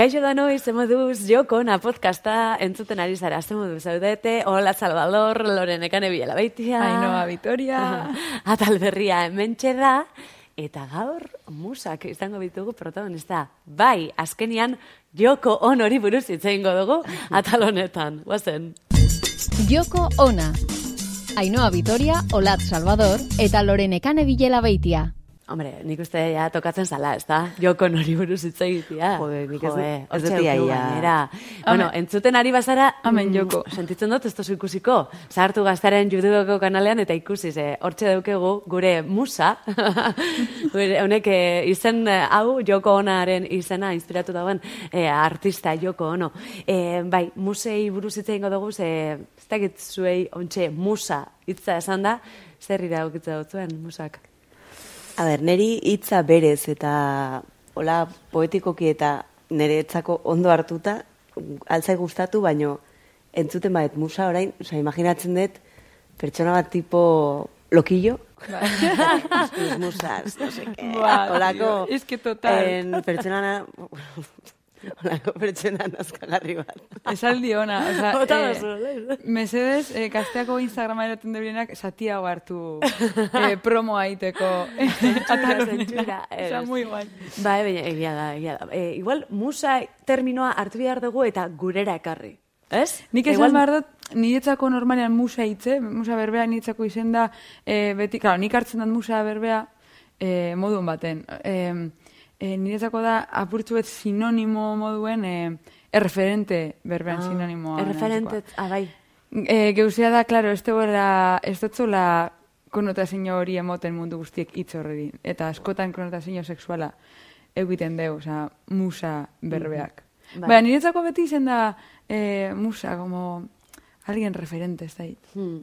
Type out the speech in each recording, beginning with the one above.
Kaixo da noiz, ze moduz, joko na podcasta entzuten ari zara, ze zaudete, hola Salvador, Loren ekane biela baitia. Ainoa Vitoria. Atal berria hemen da, eta gaur musak izango bitugu protagonista. Bai, azkenian joko on hori buruz hitzein dugu atal honetan. Guazen. Joko ona. Ainoa Vitoria, Olat Salvador eta Loren ekane bilela baitia. Hombre, nik uste ja tokatzen zala, ez da? Joko nori buruz hitz egitea. Jode, nik ez Jode, ez dut ia. Bueno, entzuten ari bazara, Amen, mm, Joko. sentitzen dut ez tozu ikusiko. Zahartu gaztaren jududoko kanalean eta ikusi, ze hortxe daukegu gure musa. gure, honek eh, izen eh, hau Joko onaren izena inspiratu dagoen eh, artista Joko ono. Eh, bai, musei buruz hitz egingo dugu, ze ez dakit zuei ontxe musa hitza esan da, zer iraukitza dut zuen musak. A ber, neri hitza berez eta hola poetikoki eta niretzako ondo hartuta altzai gustatu, baino entzuten badet musa orain, osea, imaginatzen dut pertsona bat tipo lokillo. Musas, no sé qué. Buah, Holako, es que total. En pertsona Holako pertsona nazkagarri bat. Esaldi ona, o sea, Bota eh, duzu, mesedez, eh, kasteako Instagrama eraten debirenak satia hartu eh, promoa iteko. zentsura, O sea, ez. muy guay. Bai, baina egia da, egia da. E, igual musa terminoa hartu behar dugu eta gurera ekarri. Ez? Nik Igual- esan behar dut, niretzako normalean musa hitze, musa berbea niretzako izen da, e, beti, claro, nik hartzen dut musa berbea e, modun baten. E, e, niretzako da, apurtzu bet sinonimo moduen, e, erreferente berbean sinonimoa. Erreferente, ah, bai. E, geuzea da, claro, ez duela, ez dutzula konotazio hori emoten mundu guztiek hitz horri. Eta askotan konotazio sexuala egiten deu, osea, musa berbeak. Bai. Baina niretzako beti izen da e, musa, como alguien referente, ez da hit. Hmm.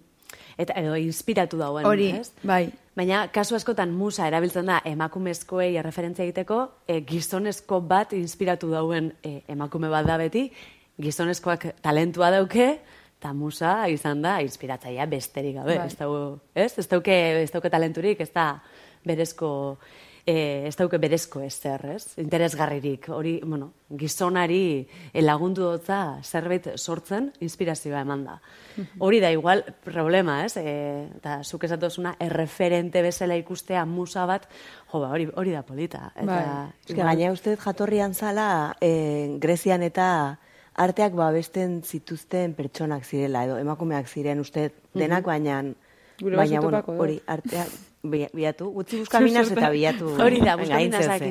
Eta edo inspiratu dauen, Hori, ez? bai. Baina kasu askotan musa erabiltzen da emakumezkoei erreferentzia egiteko, e, gizonezko bat inspiratu dauen e, emakume bat da beti, gizonezkoak talentua dauke, eta musa izan da inspiratzaia besterik gabe, Bai. ez, dau, ez? Ez dauke, ez dauke talenturik, ez da berezko, e, ez dauke berezko ezer, ez? Interesgarririk, hori, bueno, gizonari e, lagundu dotza zerbait sortzen, inspirazioa eman da. Hori da igual problema, ez? E, eta zuk esatozuna erreferente bezala ikustea musa bat, jo, ba, hori, hori da polita. Eta, Bai. Eske, gaina uste jatorrian zala eh, Grezian eta arteak babesten zituzten pertsonak zirela, edo emakumeak ziren uste denak, baina, Gure baina bueno, hori, arteak bilatu, utzi buskaminas eta bilatu. Hori da,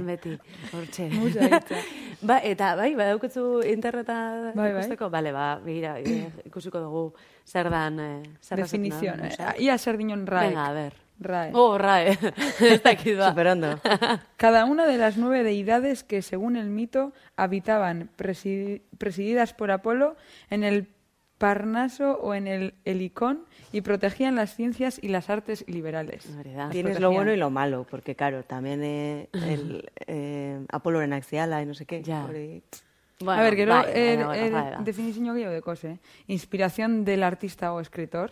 beti. Hortxe. Ba, eta bai, interneta Bai, bai. ikusteko? Bale, ba, begira, eh, ikusiko dugu zer dan, eh, zer Definizion. Eh, musa. ia zer dinon raek. Venga, a ver. Rae. Oh, rae. Superondo. Cada una de las nueve deidades que, según el mito, habitaban presi- presididas por Apolo en el Parnaso o en el Helicón y protegían las ciencias y las artes liberales. Tienes lo bueno y lo malo, porque claro, también eh, el eh, Apolo en Axiala y no sé qué. Ja. hori- Bueno, a ver, er, er, da. definizio gehiago dekos, eh? Inspiración del artista o escritor,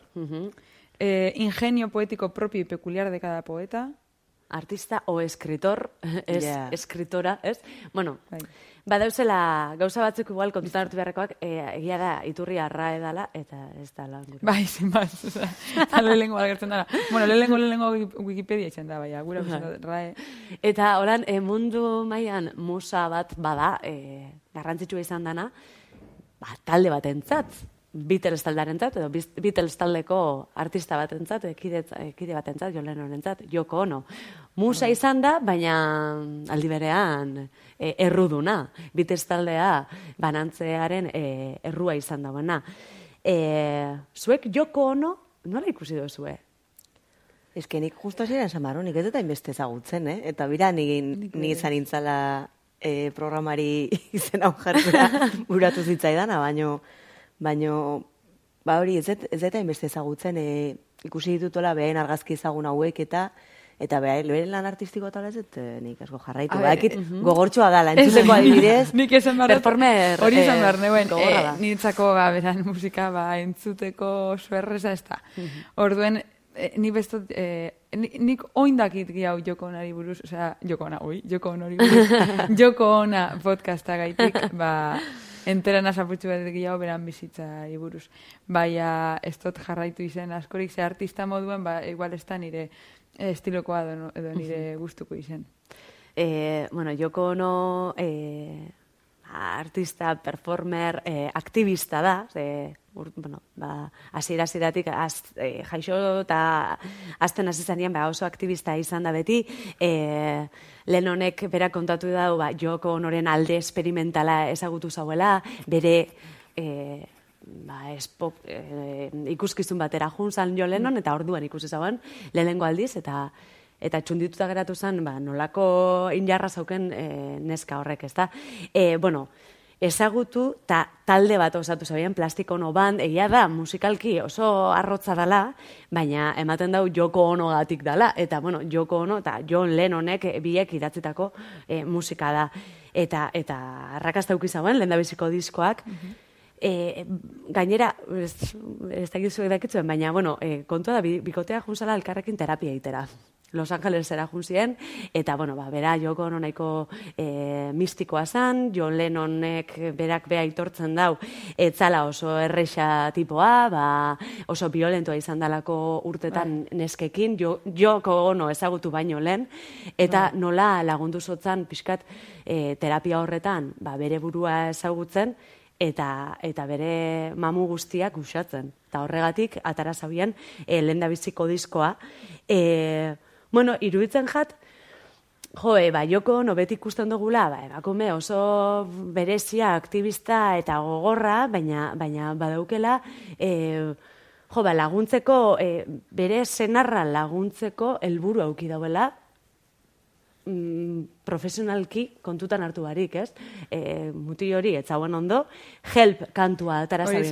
eh, ingenio poético propio y peculiar de cada poeta, Artista o escritor, ez Ja. escritora, ez? Bueno, Bai. badauzela gauza batzuk igual kontutan hartu beharrekoak, eh, egia da, iturria rae dala, eta ez dala. gure. Bai, sea, eta lehenengo agertzen dara. Bueno, lehenengo lehenengo Wikipedia izan da, baina, gura rae. Eta oran, e, mundu mailan musa bat bada, e, garrantzitsua izan dana, ba, talde batentzat, Beatles taldearentzat, edo Bis- Beatles taldeko artista batentzat, ekide, ekide batentzat, John Lennonentzat, Joko Ono. Musa izan da, baina aldi berean e, erruduna. Beatles taldea banantzearen e, errua izan dagoena. E, zuek Joko Ono, nola ikusi duzue? Ez que nik justo ziren samaro, nik ez dut hainbeste ezagutzen, eh? Eta bira, ni, ni izan intzala eh, programari izen hau jartzea buratu zitzaidana, baino, baino, ba hori, ez ez dut hainbeste ezagutzen, eh, ikusi ditutola behen argazki ezagun hauek eta eta behen, behen lan artistiko eta ez eh, nik asko jarraitu. A Ba, ber, gogortxoa da, entzuteko adibidez. Nik esan behar Performer, hori eh, esan behar neuen, da. eh, niretzako ba, musika ba, entzuteko oso erreza ez da. Orduen, e, ni bestot, e, ni, nik oindakit gehiago joko onari buruz, osea, joko ona, oi, joko onari buruz, joko ona podcasta gaitik, ba, enteran azaputxu bat gehiago beran bizitza buruz. Baina ez dut jarraitu izen askorik, ze artista moduen, ba, igual ez da nire estilokoa edo, edo nire gustuko izen. E, bueno, joko ono e, artista, performer, e, aktivista da, ze, ur, bueno, ba, azira aziratik az, e, jaixo eta azten hasi ba, oso aktivista izan da beti, e, lehen honek bera kontatu da, ba, joko honoren alde esperimentala ezagutu zauela, bere e, ba, espo, e, ikuskizun batera junzan jo lehenon, eta orduan ikusi zauen, lehenengo aldiz, eta eta txundituta geratu zen, ba, nolako injarra zauken e, neska horrek, ez da. E, bueno, ezagutu ta talde bat osatu zabien plastiko ono band, egia da musikalki oso arrotza dela, baina ematen dau joko ono gatik dela, eta bueno, joko ono eta John Lennonek biek idatzitako e, musika da. Eta, eta arrakazta ukizauen, lehen da biziko diskoak, E, gainera, ez, ez da gizu baina, bueno, e, kontua da, bikotea junzala elkarrekin terapia itera. Los Angelesera junzien, eta, bueno, ba, bera, joko nahiko e, mistikoa zan, John Lennonek berak beha itortzen dau, etzala oso erreixa tipoa, ba, oso violentoa izan dalako urtetan bai. neskekin, jo, joko ono ezagutu baino lehen, eta bai. nola lagundu zotzan pixkat e, terapia horretan, ba, bere burua ezagutzen, eta eta bere mamu guztiak usatzen. Eta horregatik, atara zabian, e, lehen biziko diskoa. E, Bueno, iruditzen jat, jo, e, ba, joko nobet ikusten dugula, ba, emakume oso berezia, aktivista eta gogorra, baina, baina badaukela, e, jo, ba, laguntzeko, e, bere senarra laguntzeko helburu auki dauela, mm, profesionalki kontutan hartu barik, ez? E, muti hori, ez zauen ondo, help kantua atara zauen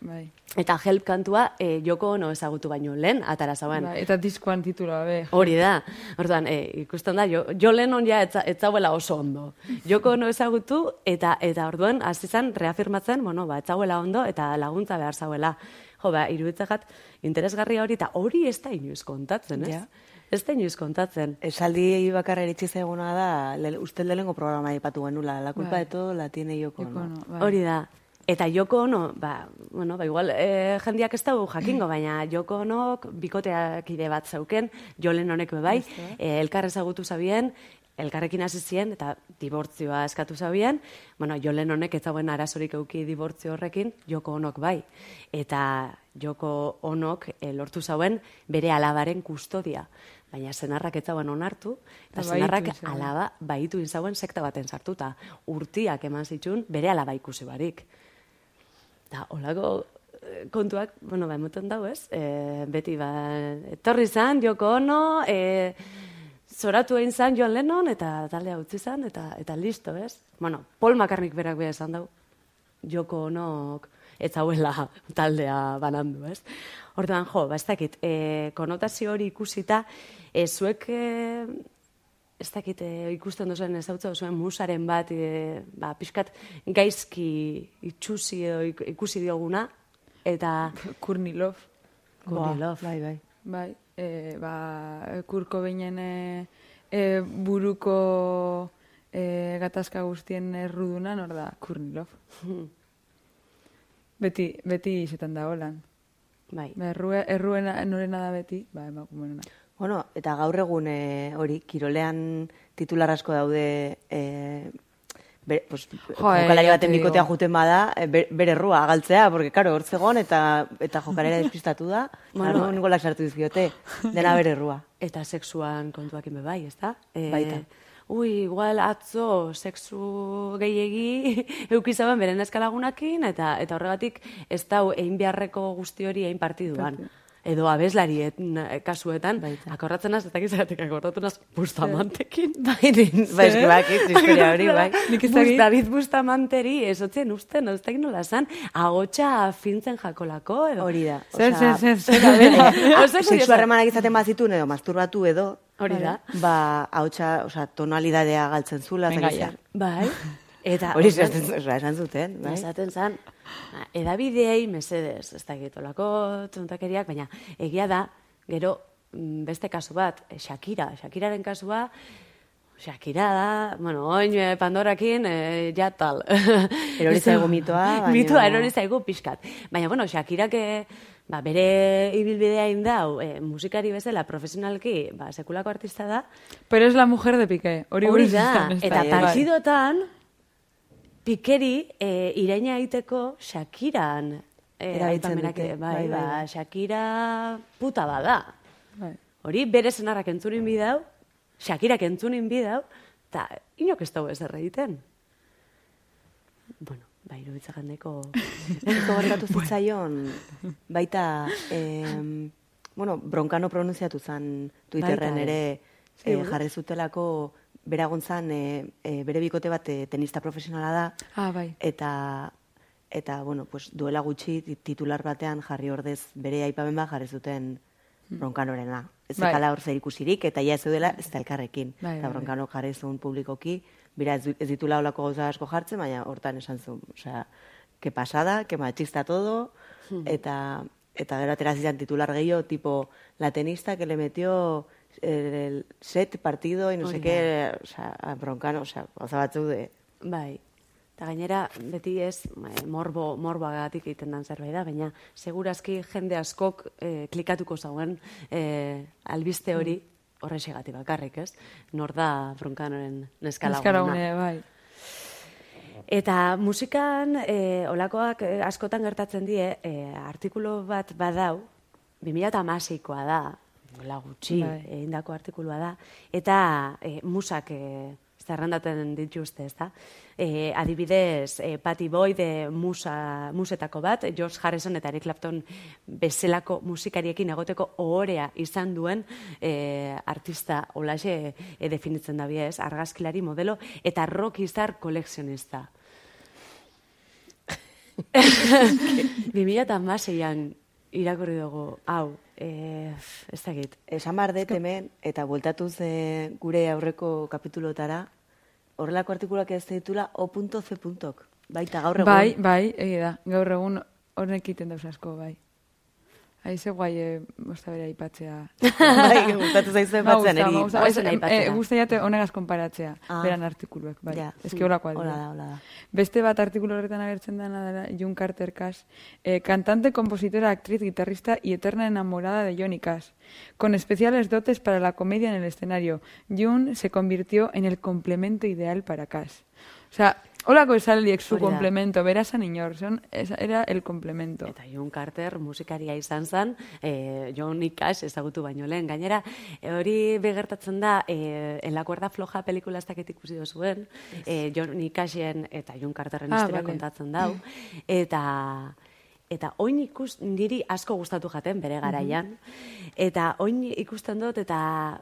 bai. Eta help kantua e, joko ono ezagutu baino lehen atara zauen. Bai, eta diskoan tituloa, be. Hori da. Orduan, e, ikusten da, jo, jo lehen on ja ez zauela oso ondo. Joko ono ezagutu, eta eta orduan, hasi zen reafirmatzen, bueno, ba, ez zauela ondo, eta laguntza behar zauela. Jo, ba, iruditzagat, interesgarria hori, eta hori ez da inoiz kontatzen, ez? Ez da inoiz kontatzen. Esaldi bakarra eritzi zaiguna da, le, ustel delengo programa ipatu genula, la culpa bai. de todo la tiene Yoko Ono. Bai. Hori da. Eta Joko Ono, ba, bueno, ba, igual, eh, jendiak ez dugu jakingo, baina Joko Onok bikoteak ide bat zauken, jolen honek bai, eh, elkar ezagutu zabien, elkarrekin hasi zien eta dibortzioa eskatu zabien, bueno, jolen honek ez zauen arazorik euki dibortzio horrekin, Joko Onok bai. Eta Joko Onok eh, lortu zauen bere alabaren kustodia baina senarrak ez zauen onartu, eta senarrak alaba baitu inzauen sekta baten sartuta. Urtiak eman zitsun bere alaba ikusi barik. Da, olako eh, kontuak, bueno, ba, emoten dau, ez? E, beti, ba, etorri zan, joko ono, e, zoratu egin zan Joan Lennon, eta taldea utzi zan, eta, eta listo, ez? Bueno, Paul McCartney berak beha esan dau, joko onok, ez hauela taldea banandu, ez? Orduan, jo, ba, ez dakit, e, konotazio hori ikusita, e, zuek, e, ez dakit, e, ikusten duzuen ez hau zuen musaren bat, e, ba, pixkat gaizki itxusi edo ikusi dioguna, eta... Kurnilov. Kurnilov. bai, bai. Bai, e, ba, kurko behinen e, e, buruko e, gatazka guztien erruduna, nor da, Kurnilov. beti, beti izetan da holan. Bai. Ba, errue, erruena norena da beti, ba, emakumenena. Bueno, eta gaur egun e, hori, kirolean titular asko daude e, be, pues, jokalari baten bikotea juten bada, e, bere errua galtzea, porque, karo, hor zegoen eta, eta jokalera despistatu da, bueno, ningolak sartu dizkiote, dena bere errua. Eta sexuan kontuak inbe bai, ez da? E, Baita ui, igual atzo sexu gehiegi eukizaben beren eskalagunakin, eta eta horregatik ez da egin beharreko guzti hori egin partiduan. Edo abeslari kasuetan, Baita. akorratzen az, ez dakiz agatik akorratu naz, bustamantekin. Bai, bai, bai, historia hori, bai. Nik ez dakit. David bustamanteri, ez otzen usten, ez dakit nola zan, agotxa fintzen jakolako, edo. Hori da. Zer, zer, zer, zer, Sexu harremanak izaten bazitun, edo masturbatu edo, Hori da. Ba, hautsa, oza, tonalidadea galtzen zula. Ja. Bai. Eta hori esaten esan zuten, bai. Esaten zan, edabideei mesedez, ez da egitolako tontakeriak, baina egia da, Gero, mm, beste kasu bat, eh, Shakira. Shakiraren kasua, Shakira da, bueno, oin eh, Pandorakin, eh, ja tal. Erori zaigu mitoa, baina- Mitoa, erori zaigu pixkat. Baina, bueno, Shakirak eh, ba, bere ibilbidea indau, eh, musikari bezala, profesionalki, ba, sekulako artista da, Pero es la mujer de Piqué. Hori, Hori da. eta Bai. partidotan, pikeri e, iraina egiteko Shakiran e, aipamenak, dute, bai, bai, bai, bai, ba, bai. Shakira puta bada. Bai. Hori bere senarrak entzunin bidau, Shakirak entzunin bidau, eta inok ez dago ezer egiten. Bueno, bai, iruditzakan neko... Eko gertatu zitzaion, baita, em, bueno, bronkano pronunziatu zen Twitterren Baita, ere eh, jarri zutelako beragontzan eh, eh, bere bikote bat eh, tenista profesionala da, Ah, bai. eta eta bueno, pues duela gutxi ti- titular batean jarri ordez bere aipamen bat jarri zuten bronkanorena. Ez Bai. zekala hor zer ikusirik, eta ja ez zeudela ez da elkarrekin. Bai, eta bai, bai. bronkano jarri zuen publikoki, bira ez, ditula olako gauza asko jartzen, baina hortan esan zuen, osea, que pasada, que machista todo, eta eta gero atera zidan titular gehiago, tipo, la tenista que le metió el, el set partido y no sé qué, o sea, a bronkano, o sea, gauza batzuk de... Bai. Eta gainera, beti ez, eh, morbo, morboagatik egiten dan zerbait da, baina segurazki jende askok eh, klikatuko zauen eh, albiste hori horrexegatik bakarrik, ez? Nor da bronkanoren neskalaguna. Neskalagune, bai. Eta musikan e, olakoak eh, askotan gertatzen die, e, artikulu bat badau, 2008koa da, hola gutxi, Bai. egindako artikulua da, eta e, musak e, zerrendaten dituzte, ez da? E, adibidez, e, Patty Boyd e, musa, musetako bat, George Harrison eta Eric Clapton bezalako musikariekin egoteko ohorea izan duen e, artista olaxe e, definitzen da ez, argazkilari modelo eta rockizar kolekzionista. 2006an irakurri dugu, hau, e, ez dakit, Esan behar dut hemen, eta bueltatuz eh, gure aurreko kapitulotara, horrelako artikulak ez ditula o.c. Baita gaur egun. Bai, bai, egia da. Gaur egun horrek egiten dauz asko, bai. Aize guai, e, bosta bera aipatzea. bai, gustatu zaizu eri. ma gusta. Goazen Ez, aipatzera. eh, gusta jate honegaz konparatzea, Ah. beran artikuluak, bai. Ja. Ez que Hola da, hola da. Beste bat artikulu horretan agertzen dena dela June Carter Cash, eh, cantante, compositora, actriz, guitarrista y eterna enamorada de Johnny Cash. Con especiales dotes para la comedia en el escenario, June se convirtió en el complemento ideal para Cash. O sea, holako esaldiek su Hori da. complemento, berasan inor, esa- era el complemento. Eta John Carter musikaria izan zen, e, Johnny Cash ezagutu baino lehen. Gainera, e, hori begertatzen da, e, En la cuerda floja pelikula ez dakit ikusi duzuen, e, Johnny Cashen eta John Carterren Ah, vale. kontatzen dau. Eta eta oin ikus, niri asko gustatu jaten bere garaian. Eta oin ikusten dut eta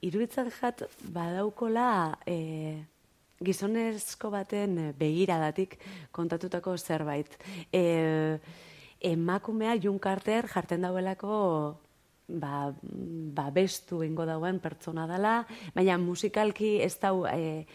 iruditzen jat badaukola e, gizonezko baten eh, begiradatik kontatutako zerbait. E, emakumea Jun Carter jarten dauelako ba, ba bestu ingo dauen pertsona dela, baina musikalki ez dau... E,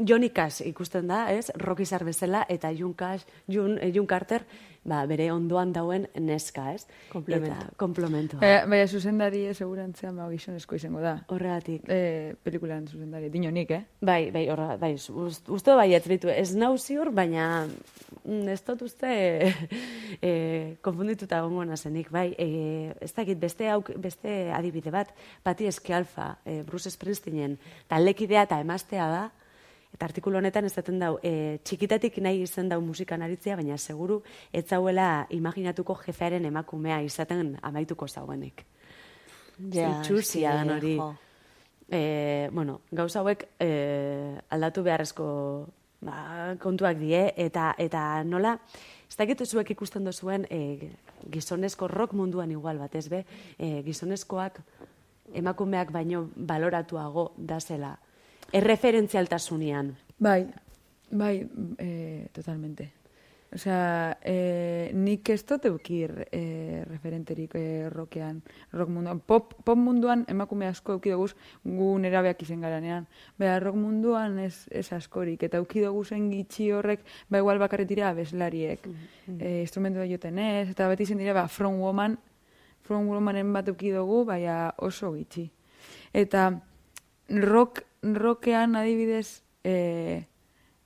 Johnny ikusten da, ez? Rocky Sar bezala eta Jun Cash, Jun, Jun Carter, ba, bere ondoan dauen neska, ez? Komplemento. Eta, komplementoa. Baina, baina zuzendari segurantzean ba, gizonezko izango da. Horregatik. Eh, pelikulan zuzendari, dinonik, eh? Bai, bai, horra, bai, uste bai ez. Ez nau ziur, baina mm, ez dut uste e, konfundituta egongo nazenik, bai. E, ez dakit, beste, auk, beste adibide bat, Pati Eskealfa, e, Bruce Springsteenen, taldekidea eta emaztea da, eta artikulu honetan ez daten dau, e, txikitatik nahi izen dau musikan aritzea, baina seguru ez zauela imaginatuko jefearen emakumea izaten amaituko zauenik. Ja, Itxusia dan hori. E, bueno, gauza hauek e, aldatu beharrezko ba, kontuak die, eta, eta nola, ez dakit zuek ikusten dozuen e, gizonezko rock munduan igual batez be, e, gizonezkoak emakumeak baino baloratuago da zela. Erreferentzialtasunean. Bai, bai, eh, totalmente. O sea, eh, nik ez dut eukir eh, referenterik eh, rockean, rock munduan. Pop, pop munduan emakume asko euki doguz gu nerabeak izen garanean. Bera, rock munduan ez, ez askorik. Eta euki dugu zen gitxi horrek, ba igual bakarret dira abeslariek. eh, instrumento da joten ez, eta beti zen dira, ba, from woman, From Womanen bat uki dugu, baina oso gitxi. Eta rock, rockean adibidez, eh,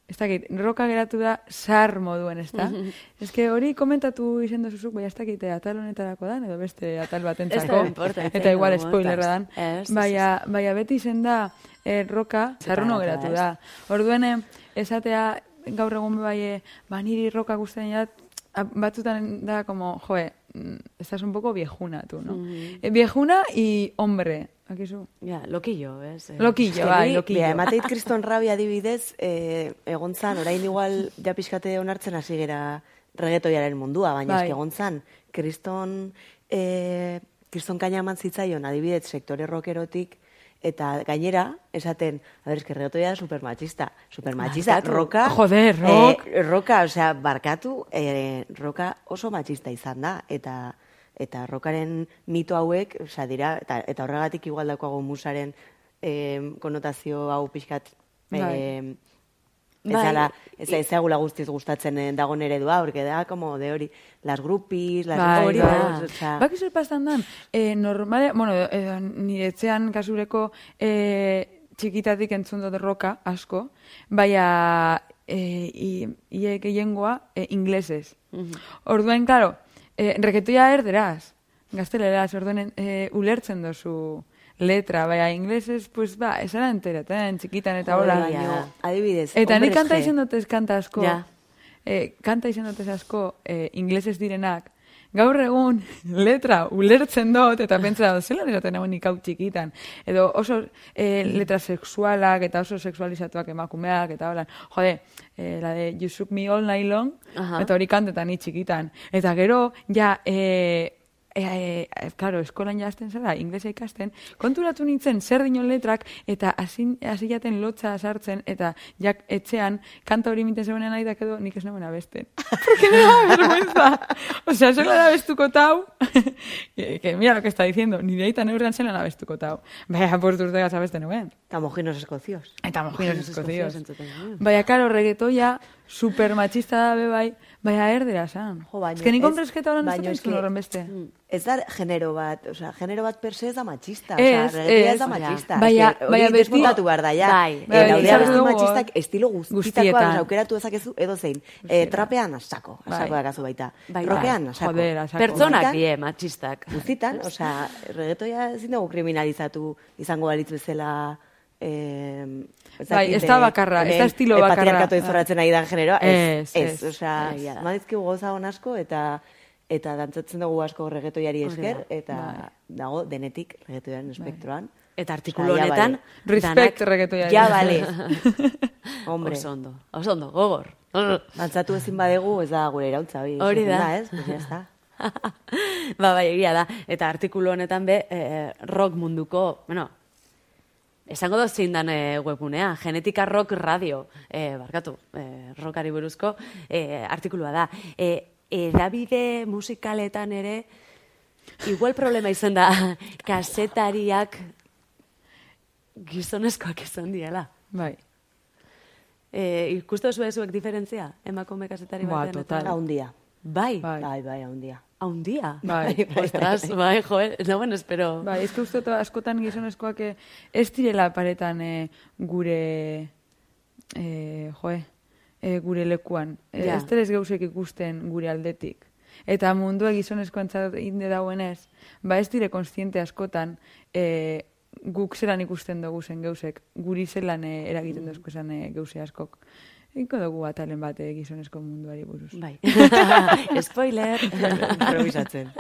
ez dakit, roka geratu da sar moduen, ez da? ez que hori komentatu izen duzuzuk, baina ez dakit atal honetarako dan, edo beste atal importa, ez Eta igual spoilerra dan. Baina, baina beti izen da eh, roka sarruno geratu da. Orduen, eh, esatea gaur egun bai, eh, ba niri roka guztien jat, batzutan da como, joe, estás un poco viejuna tú, no? Eh, viejuna y hombre, akizu? Ja, lokillo, ez? Eh, Lokillo, bai, Ni, lokillo. Bia, emateit kriston rabi adibidez, eh, egon zan, orain igual ja pixkate onartzen hasi gera regetoiaren mundua, baina Bai. egon zan, kriston, eh, kriston kaina eman zitzaion adibidez sektore rockerotik, eta gainera, esaten, a ber, eski regetoia da supermachista, supermachista, Barkatu. roka, Joder, rock. eh, roka, osea, barkatu, eh, roka oso machista izan da, eta eta rokaren mito hauek, osea, dira, eta, eta horregatik igual daukago musaren eh, konotazio hau pixkat eh, ez Bai. dala, ez ez zaigula guztiz gustatzen eh, dagoen eredua, porque da como de hori, las groupies, las Bai, hori bai. da. osea, Baki zer pastan dan, e, normale, bueno, e, nire etxean kasureko e, txikitatik entzun dut roka asko, baina e, ie gehiengoa e, inglesez. Orduen, claro, e, reketoia erderaz, gazteleraz, orduen e, ulertzen dozu letra, baina inglesez, pues ba, esara enteraten, txikitan eta hola. Adibidez, Eta ni kanta izan dutez kanta asko, Ja. eh, kanta izan dutez asko eh, inglesez direnak, gaur egun letra ulertzen dut, eta pentsa dut, zelan esaten egon nik hau txikitan. Edo oso eh, letra sexualak eta oso sexualizatuak emakumeak, eta hola, jode, eh, la de You Shook Me All Night Long, Aha. eta hori kantetan ni txikitan. Eta gero, ja, eh, E, e, claro, eskolan jazten zara, inglesa ikasten, konturatu nintzen zer dinon letrak, eta hasi jaten lotza sartzen, eta jak etxean, kanta hori minten zeunen nahi da edo nik ez nagoen abesten. Porque me da vergüenza. O sea, zelan abestuko tau, que, que mira lo que está diciendo, nire aitan neurrean zelan abestuko tau. Baina, portu urtegaz abesten nuen. Eta mojinos eskozioz. Eta mojinos eskozioz. genuen. Baina, karo, reggaetoia super machista da be bai, baina erdera san. Jo, baino, Ez que nik ez- honrezketa horan ez dut horren beste. Ez da genero bat, osea, genero bat per se ez da machista. Ez, osea, reggaetoia ez. ez da machista. baina- baina hori beti- desmontatu behar da, ja. Bai. Bai, abesti dugu, machistak estilo guztitakoa, aukeratu dezakezu edo zein. Eh, trapean asako, asako Bai. dakazu baita. Bai, Rokean bai. asako. Joder, asako. Pertsonak die, machistak. Guztitan, osea, reggaetoia ezin dugu kriminalizatu izango balitz bezala eh, ez Bai, ez da bakarra, ez da estilo bakarra. Patriarkatu izorratzen ari da generoa, ez, Ez, ez, ez. osea, Egia da. madizkigu goza hon asko, eta eta dantzatzen dugu asko reggaetoiari Hori esker, da. eta Bai. dago denetik reggaetoiaren espektroan. Eta artikulu honetan... bale. Respect reggaetoiari. Ja, bale. Hombre, Oso ondo, oso ondo, gogor. dantzatu ezin badegu, ez da gure irautza, hori. Hori esaten da. ez? Pues ya está. ba, bai, egia da. Eta artikulu honetan be, eh, rock munduko, bueno, esango dut zein dan eh, webgunea, Genetika Rock Radio, eh, barkatu, eh, rockari buruzko eh, artikulua da. Eh, edabide musikaletan ere, igual problema izan da, kasetariak gizonezkoak izan diela. Bai. Eh, ikustu zuek diferentzia, emakume kasetari Ba, batean? eta- total. Haundia. Bai, Bai. Bai, bai, haundia. Haundia. Bai, Ostras, bai, joe, no, bueno, espero. Bai, ez que uste askotan gizonezkoak ez direla paretan eh, gure, eh, joe, eh, gure lekuan. Ja. Ez terez gauzek ikusten gure aldetik. Eta mundua gizonezkoan inde dauenez, ba ez dire konstiente askotan eh, guk zelan ikusten dugu zen gauzek, guri zelan eh, eragiten dozko esan eh, gauze askok. Inko dugu atalen bat eh, gizonezko munduari buruz. Bai. Spoiler. Improvisatzen.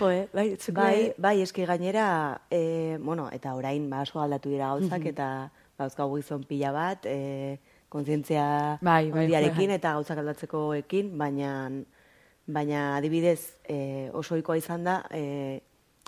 Joe, bai, zuko Bai, bai, eski gainera, e, bueno, eta orain ba, aldatu dira gauzak, eta gauzkagu gizon pila bat, e, kontzientzia Bai, bai, handiarekin bai. eta gauzak aldatzekoekin, baina, baina adibidez e, oso ohikoa izan da, e,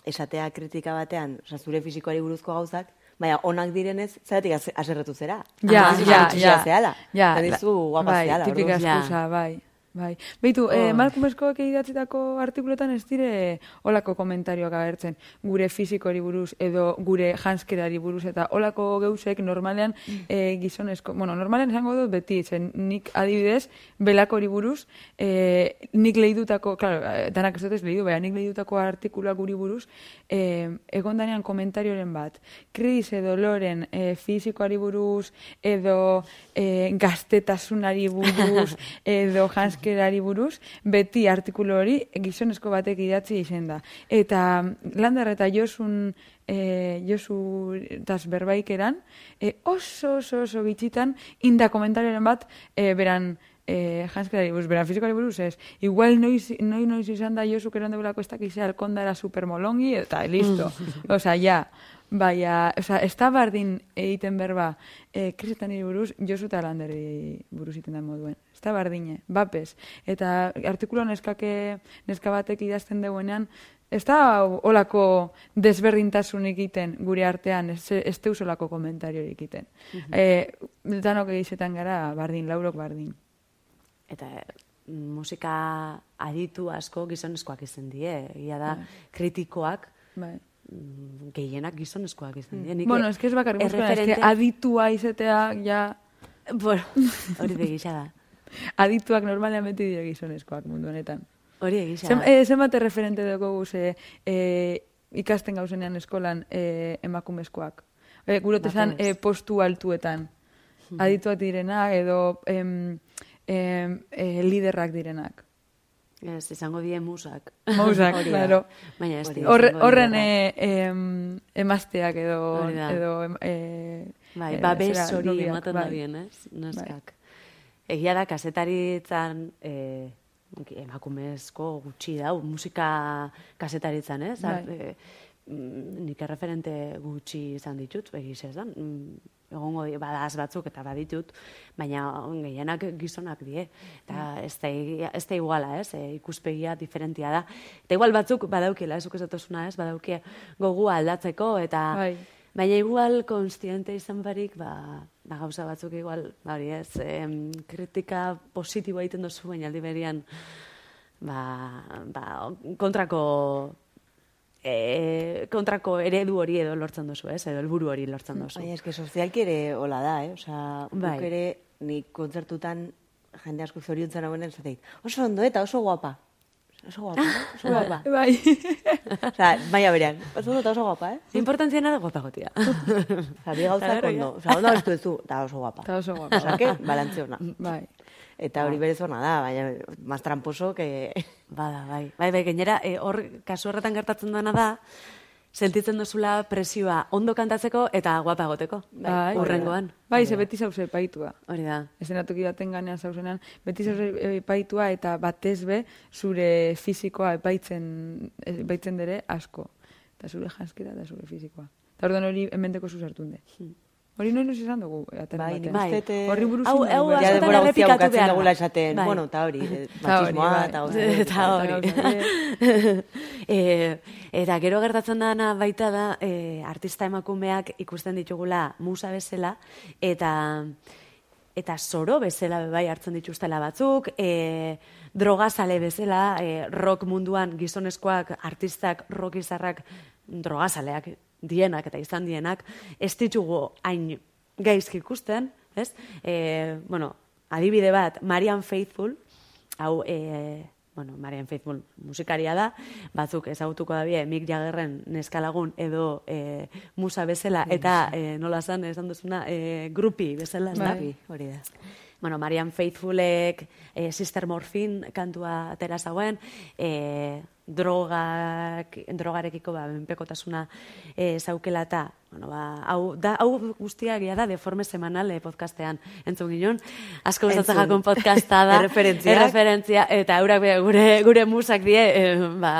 esatea kritika batean, oza, zure fisikoari buruzko gauzak, baina onak direnez, zeratik aserretu zera. Ja, ja, ja. Zehala. Ja, guapa bai, zehala, tipika eskusa, bai. Bai. Beitu, eh, Malcolm Eskoak idatzitako artikulotan ez dire olako komentarioak agertzen. Gure fizikori buruz edo gure janskerari buruz eta olako geusek normalean eh, gizonezko, bueno, normalean esango dut beti, zen nik adibidez belakori buruz, eh, nik lehidutako, claro, eh, danak ez dut ez lehidu, baina nik lehidutako artikuluak guri buruz, eh, egon danean komentarioren bat, Chris edo Loren eh, fizikoari buruz, edo eh, gaztetasunari buruz, edo janskerari buruz, beti artikulu hori gizonezko batek idatzi izen da. Eta Lander eta Josun e, Josu das berbaikeran, e, oso, oso, oso bitxitan, inda komentarioren bat, e, beran, eh, janskerari buruz, beran fizikari buruz, ez. Igual noiz, noiz, noiz izan da Josu keron debelako ez dakizea alkonda era supermolongi, eta listo. Osa, ja, Baina, oza, ez da bardin egiten berba, e, krisetan hiri buruz, Josu eta Landeri buruz egiten da moduen. Ez da bardine, bapes. Eta artikulo neskake, neska batek idazten deuenean, ez da olako desberdintasun egiten gure artean, ez, ez deus olako komentario egiten. e, danok egizetan gara, bardin, laurok bardin. Eta eh, musika aditu asko gizonezkoak izan die. Egia da, kritikoak Bai. Gehienak gizonezkoak izan die. Nik Bueno, que ez bakarrik erreferente- aditua izetea, ja, Bueno, hori begisa da. adituak normalean beti dire gizonezkoak mundu honetan. Hori egisa Zem, eh, zenbat referente dugu guze eh, ikasten gauzenean eskolan eh, emakumezkoak. Eh, gurotesan Batez. eh, postu altuetan. Adituak direnak edo em, em, eh, liderrak direnak. Ez, izango die musak. Da. claro. Baina ez horren eh, em, emazteak edo, edo em, eh, Bai, eh, babes hori ematen bai. da bien, ez? Neskak. Egia da, kasetaritzan eh, emakumezko gutxi dau, musika kasetaritzan, ez? Bai. Eh, mm, nik erreferente gutxi izan ditut, egiz ez da. Mm, egongo di, badaz batzuk eta baditut, baina gehienak gizonak die. Eta ez da, ez da iguala, ez? E, ikuspegia diferentia da. Eta igual batzuk badaukila, ez ukesatosuna, ez? Badaukie gogua aldatzeko eta... Bai. Baina igual konstiente izan barik, ba, ba gauza batzuk igual, ba, hori ez, em, kritika positiboa egiten duzu, baina aldi berian, ba, ba, kontrako, e, kontrako eredu hori edo lortzen duzu, ez, edo helburu hori lortzen duzu. Baina eske sozialki ere hola da, eh? Osea, Bai. ere nik kontzertutan jende asko zoriontzen hauen esateit. Oso ondo eta oso guapa. Oso guapa, eh? oso guapa. Bai. Osea, baina berean, oso ondo eta oso guapa, eh? Importantziena da guapagotia. Osea, bi gauzak ondo. Osea, ondo abestu duzu, eta oso guapa. Eta oso guapa. Osea, que, balantze ona. Bai. Eta hori berez ona da, baina más tramposo que... Bada, bai. Bai, bai, gainera, e, hor, kasu horretan gertatzen dena da, sentitzen duzula presioa ondo kantatzeko eta guapa egoteko. Bai. Urrengoan. Bai, ze beti zauze epaitua. Hori da. Estenatoki baten ganean zauzenean, beti zauze epaitua eta batez be zure fizikoa epaitzen, epaitzen dere asko. Eta zure janskera eta zure fizikoa. Eta orduan hori emendeko zuzartunde. Hori noin izan dugu. aten Bai, dut, eh, Horri buruz Hau- hau denbora guztia errepikatu behar dugula esaten, Bai. bueno, eta hori, eh, Eta hori, matxismoa, bai. eta Eta hori. hori. e, eta gero gertatzen dana baita da, e, artista emakumeak ikusten ditugula musa bezala, eta eta soro bezala be bai hartzen dituztela batzuk, e, drogazale bezala, e, rock munduan gizonezkoak, artistak, rock izarrak, drogazaleak dienak eta izan dienak, ez ditugu hain gaizki ikusten, ez? E, bueno, adibide bat, Marian Faithful, hau, e, bueno, Marian Faithful musikaria da, batzuk ezagutuko dabie Mick Jaggerren neskalagun edo e, musa bezala, eta e, nola zan, esan duzuna, e, grupi bezala, ez da? Bai. hori da. Bueno, Marian Faithfulek e, Sister Morphine kantua atera zauen, e, drogak, drogarekiko ba, menpekotasuna e, zaukela eta, bueno, ba, hau, da, hau guztia egia da deforme semanal e, podcastean entzun ginen. Asko gustatzen jakun podcasta da. Erreferentzia, eta eurak be- gure, gure musak die, e, ba,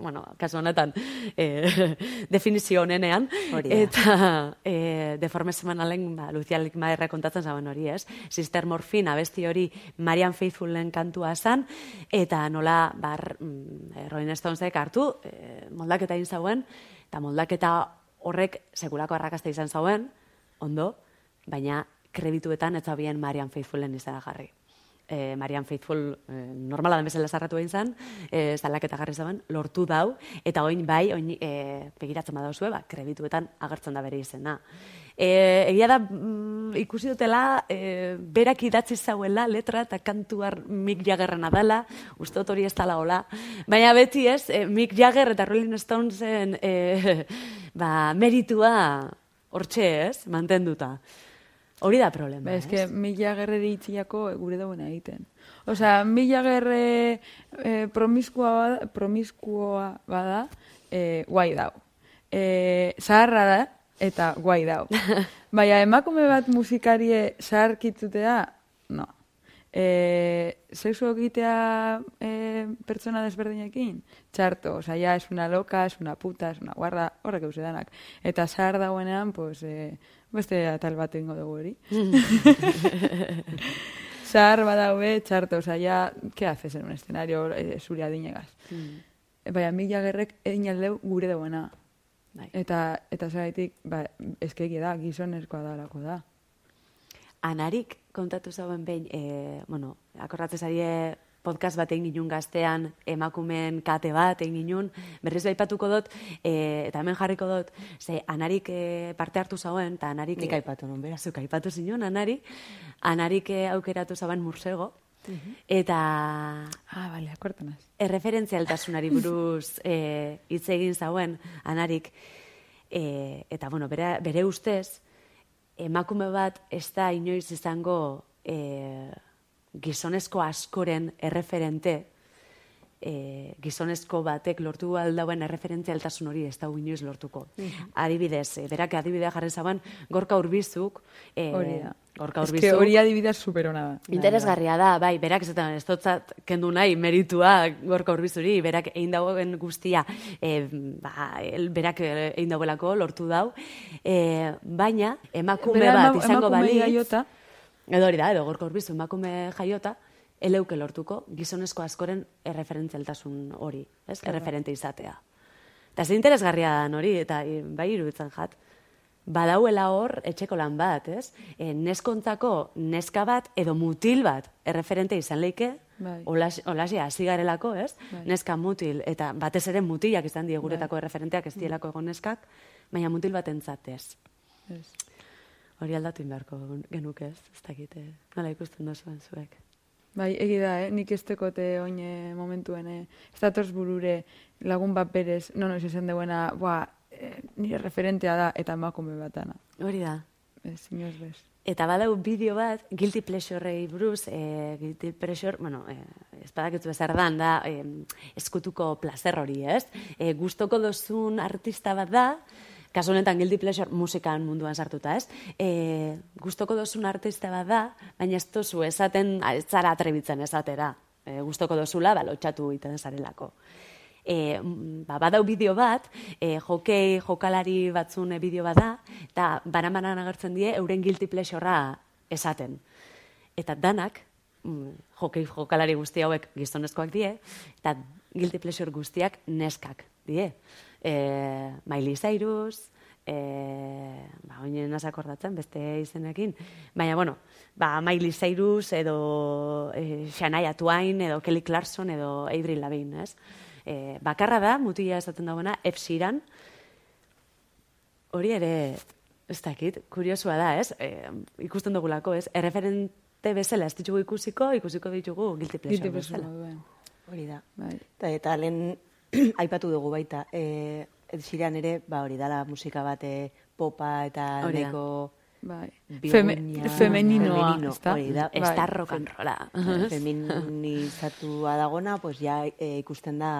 bueno, kasu honetan, e, definizio honenean. Hori. Eta e, deforme semanalen, ba, Lucia Likmaerra kontatzen zauen hori, ez? Sister Morphine abesti hori Marian Faithfulen kantua zan, eta nola, bar, mm, Rolling Stonesek hartu, e, moldaketa egin zauen, eta moldaketa horrek sekulako arrakasta izan zauen, ondo, baina kredituetan ez zabien Marian Faithfulen izena jarri. E, Marian Faithful e, normala den bezala zarratu egin zen, e, zalaketa garri zaban, lortu dau, eta oin bai, oin e, begiratzen badauzue, ba, kredituetan agertzen da bere izena. E, egia da, mm, ikusi dutela, e, berak idatzi zauela letra eta kantuar Mick Jaggerrena dela, uste dut hori ez dala hola. Baina beti ez, e, Mick Jagger eta Rolling Stonesen e, ba, meritua hortxe ez, mantenduta. Hori da problema, Ba, ez? eske mila gerreri itziako gure dagoena egiten. Osea, mila gerre eh, promiskua bada, promiskuoa bada, eh, guai dau. Eh, zaharra da, eta guai dau. Baina emakume bat musikarie zaharkitzutea, no. Eh, sexu egitea eh, pertsona desberdinekin, txarto, osea, ja, es una loca, es una puta, es una guarda, horrek euse danak. Eta zahar dagoenean, pues, eh, beste atal bat egingo dugu hori. Zahar badaue, txarto, osea, ja, ¿qué haces en un escenario eh, zure adinegaz? Mm. Baina mila gerrek egin aldeu gure dagoena. Bai. Eta, eta zeraitik, ba, eskegi da, gizonezkoa da lako da. Anarik kontatu zauen behin, e, bueno, akorratzen zarie podcast bat egin ginun gaztean, emakumeen kate bat egin ginun, berriz baipatuko dut, e, eta hemen jarriko dut, ze anarik e, parte hartu zauen, eta anarik... Nik aipatu non, bera. Zuk aipatu zinun, anari, anarik e, aukeratu zauen mursego, eta Ah, bale, akortanaz. erreferentzialtasunari buruz hitz egin zauen anarik e, eta bueno, bere, bere ustez emakume bat ez da inoiz izango e, gizonezko askoren erreferente e, gizonezko batek lortu aldauen erreferentzialtasun hori ez da inoiz lortuko. Adibidez, e, berak adibidea jarri zaban, gorka urbizuk, e. gorka urbizuk, que hori adibidez superona da. Interesgarria da, bai, berak ez ez dotzat kendu nahi meritua gorka urbizuri, berak egin dagoen guztia, e, ba, el, berak egin dagoelako lortu dau, e, baina emakume Bera bat izango emakume balitz, jaiota, edo hori da, edo gorka urbizu emakume jaiota, eleuke lortuko gizonezko askoren erreferentzialtasun hori, ez? Erreferente izatea. Eta ze interesgarria da hori, eta bai iruditzen jat. Badauela hor, etxeko lan bat, ez? E, neskontzako neska bat edo mutil bat erreferente izan leike, Bai. Olas, olasia hasi garelako, ez? Bai. Neska mutil, eta batez ere mutilak izan die guretako erreferenteak ez dielako egon neskak, baina mutil bat entzatez. ez. Hori aldatu inbeharko genuke ez, ez dakite. Nola ikusten duzuen zuek. Bai, egi da, eh? nik ez tekote oin eh, momentuen, eh? ez datorz burure lagun bat berez, no noiz esan deuena, boa, eh, nire referentea da, eta emakume batana. Hori da. Ez, inoz bez. Eta badau bideo bat, Guilty Pleasure-ei buruz, e, Guilty Pleasure, bueno, e, ez badakitzu bezar dan, da, e, eskutuko placer hori, ez? E, gustoko dozun artista bat da, kasu honetan Guilty Pleasure musikan munduan sartuta, ez? E, gustoko dozun artista bat da, baina ez dozu esaten, ez zara atrebitzen esatera. E, gustoko dozula, ba, lotxatu egiten zarelako. E, ba, badau bideo bat, e, jokei jokalari batzun e, bideo bat da, eta baramanan agertzen die euren guilty pleasure esaten. Eta danak, mm, jokei jokalari guzti hauek gizonezkoak die, eta guilty pleasure guztiak neskak die. E, Miley Cyrus, e, ba, oinen nasa akordatzen, beste izenekin, baina, bueno, ba, Miley Cyrus edo e, Shania Twain edo Kelly Clarkson edo Avril Lavigne, ez? E, bakarra da, mutila esaten dagoena, Ed Sheeran, hori ere, ez dakit, kuriosua da, ez? E, ikusten dugulako, ez? Erreferente bezala ez ditugu ikusiko, ikusiko ditugu guilty pleasure Gite bezala. duen. Hori da. Bai. Eta, eta lehen aipatu dugu baita, e, Ed ere, ba hori dala musika bat e, popa eta neko Bai. Feme, femeninoa, femenino, ezta? hori da. Ez Bai. da rock and rolla. feminizatua dagona, pues ja e, ikusten da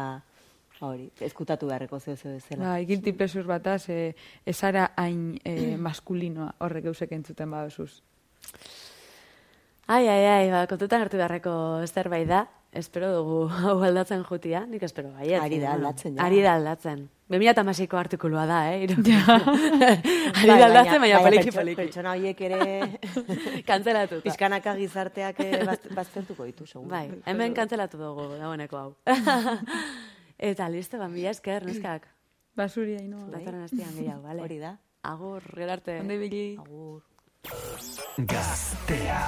hori, ezkutatu beharreko zeo zeo zela. Bai, guilty pleasure bataz, eh, ezara hain eh, maskulinoa horrek eusek entzuten badozuz. Ai, ai, ai, ba, kontutan hartu beharreko zerbait da. Espero dugu hau aldatzen jutia, nik espero baiet. Ari da aldatzen, ja. Ari da aldatzen. 2008ko artikulua da, eh? Iru. Ari Bai, da aldatzen, baina poliki pertso- poliki. Pertsona horiek ere Kantzelatuta. pizkanaka gizarteak eh, baz- baztertuko ditu, segun. Bai, hemen kantzelatu dugu, dagoeneko hau. Eta listo, ban mila esker, neskak. Basuri hainoa. Datorren astian gehiago, bale? Hori da. Agur, gerarte. Onde bili. Agur. Gaztea.